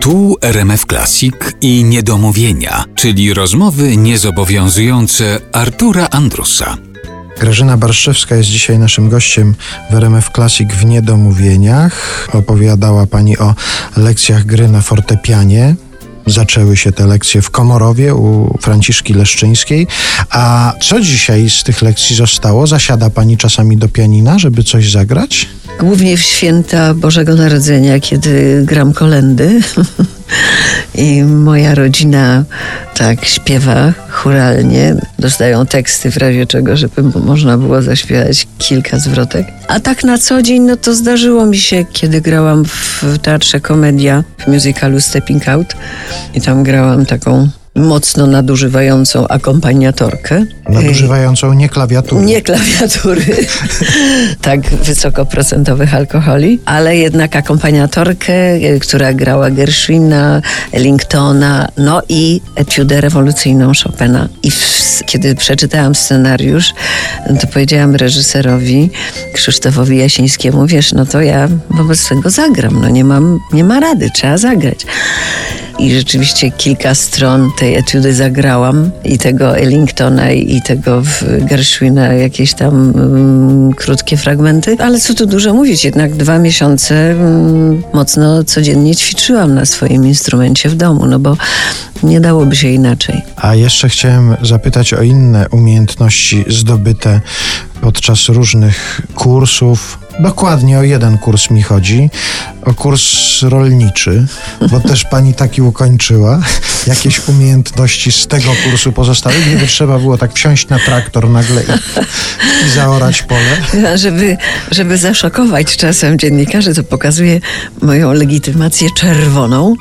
Tu RMF Classic i Niedomówienia, czyli rozmowy niezobowiązujące Artura Andrusa. Grażyna Barszewska jest dzisiaj naszym gościem w RMF Classic w Niedomówieniach. Opowiadała Pani o lekcjach gry na fortepianie. Zaczęły się te lekcje w Komorowie u Franciszki Leszczyńskiej. A co dzisiaj z tych lekcji zostało? Zasiada Pani czasami do pianina, żeby coś zagrać? Głównie w święta Bożego Narodzenia, kiedy gram kolendy. I moja rodzina tak śpiewa churalnie. Dostają teksty w razie czego, żeby można było zaśpiewać kilka zwrotek. A tak na co dzień, no to zdarzyło mi się, kiedy grałam w teatrze Komedia, w musicalu Stepping Out. I tam grałam taką mocno nadużywającą akompaniatorkę. Nadużywającą nie klawiatury. Nie klawiatury, tak wysokoprocentowych alkoholi, ale jednak akompaniatorkę, która grała Gershwina, Ellingtona, no i etiudę rewolucyjną Chopina. I w, kiedy przeczytałam scenariusz, to powiedziałam reżyserowi Krzysztofowi Jasińskiemu, wiesz, no to ja wobec tego zagram, no nie mam, nie ma rady, trzeba zagrać. I rzeczywiście kilka stron tej etiudy zagrałam i tego Ellingtona i tego Gershwina jakieś tam um, krótkie fragmenty. Ale co tu dużo mówić, jednak dwa miesiące um, mocno codziennie ćwiczyłam na swoim instrumencie w domu, no bo nie dałoby się inaczej. A jeszcze chciałem zapytać o inne umiejętności zdobyte podczas różnych kursów. Dokładnie o jeden kurs mi chodzi, o kurs rolniczy, bo też pani taki ukończyła. Jakieś umiejętności z tego kursu pozostały, gdyby trzeba było tak wsiąść na traktor nagle i, i zaorać pole. Żeby, żeby zaszokować czasem dziennikarzy, to pokazuje moją legitymację czerwoną.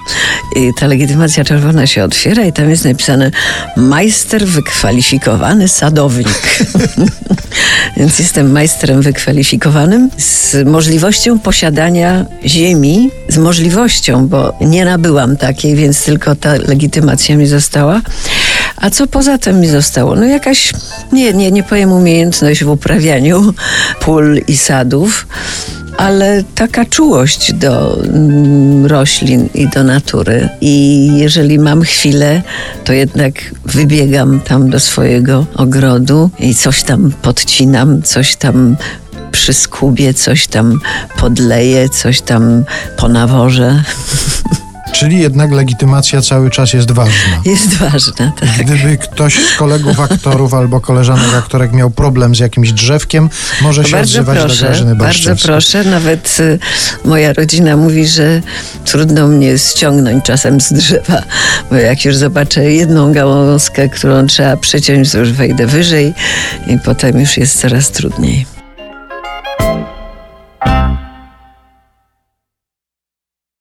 I ta legitymacja czerwona się otwiera i tam jest napisane majster wykwalifikowany sadownik. Więc jestem majstrem wykwalifikowanym z możliwością posiadania ziemi, z możliwością, bo nie nabyłam takiej, więc tylko ta legitymacja mi została. A co poza tym mi zostało? No jakaś, nie, nie, nie powiem umiejętność w uprawianiu pól i sadów, ale taka czułość do mm, roślin i do natury. I jeżeli mam chwilę, to jednak wybiegam tam do swojego ogrodu i coś tam podcinam, coś tam przyskubię, coś tam podleję, coś tam ponawożę. Czyli jednak legitymacja cały czas jest ważna. Jest ważna, tak. Gdyby ktoś z kolegów aktorów albo koleżanek aktorek miał problem z jakimś drzewkiem, może się bardzo odzywać proszę, do Grażyny Bardzo proszę. Nawet y, moja rodzina mówi, że trudno mnie ściągnąć czasem z drzewa, bo jak już zobaczę jedną gałązkę, którą trzeba przeciąć, to już wejdę wyżej i potem już jest coraz trudniej.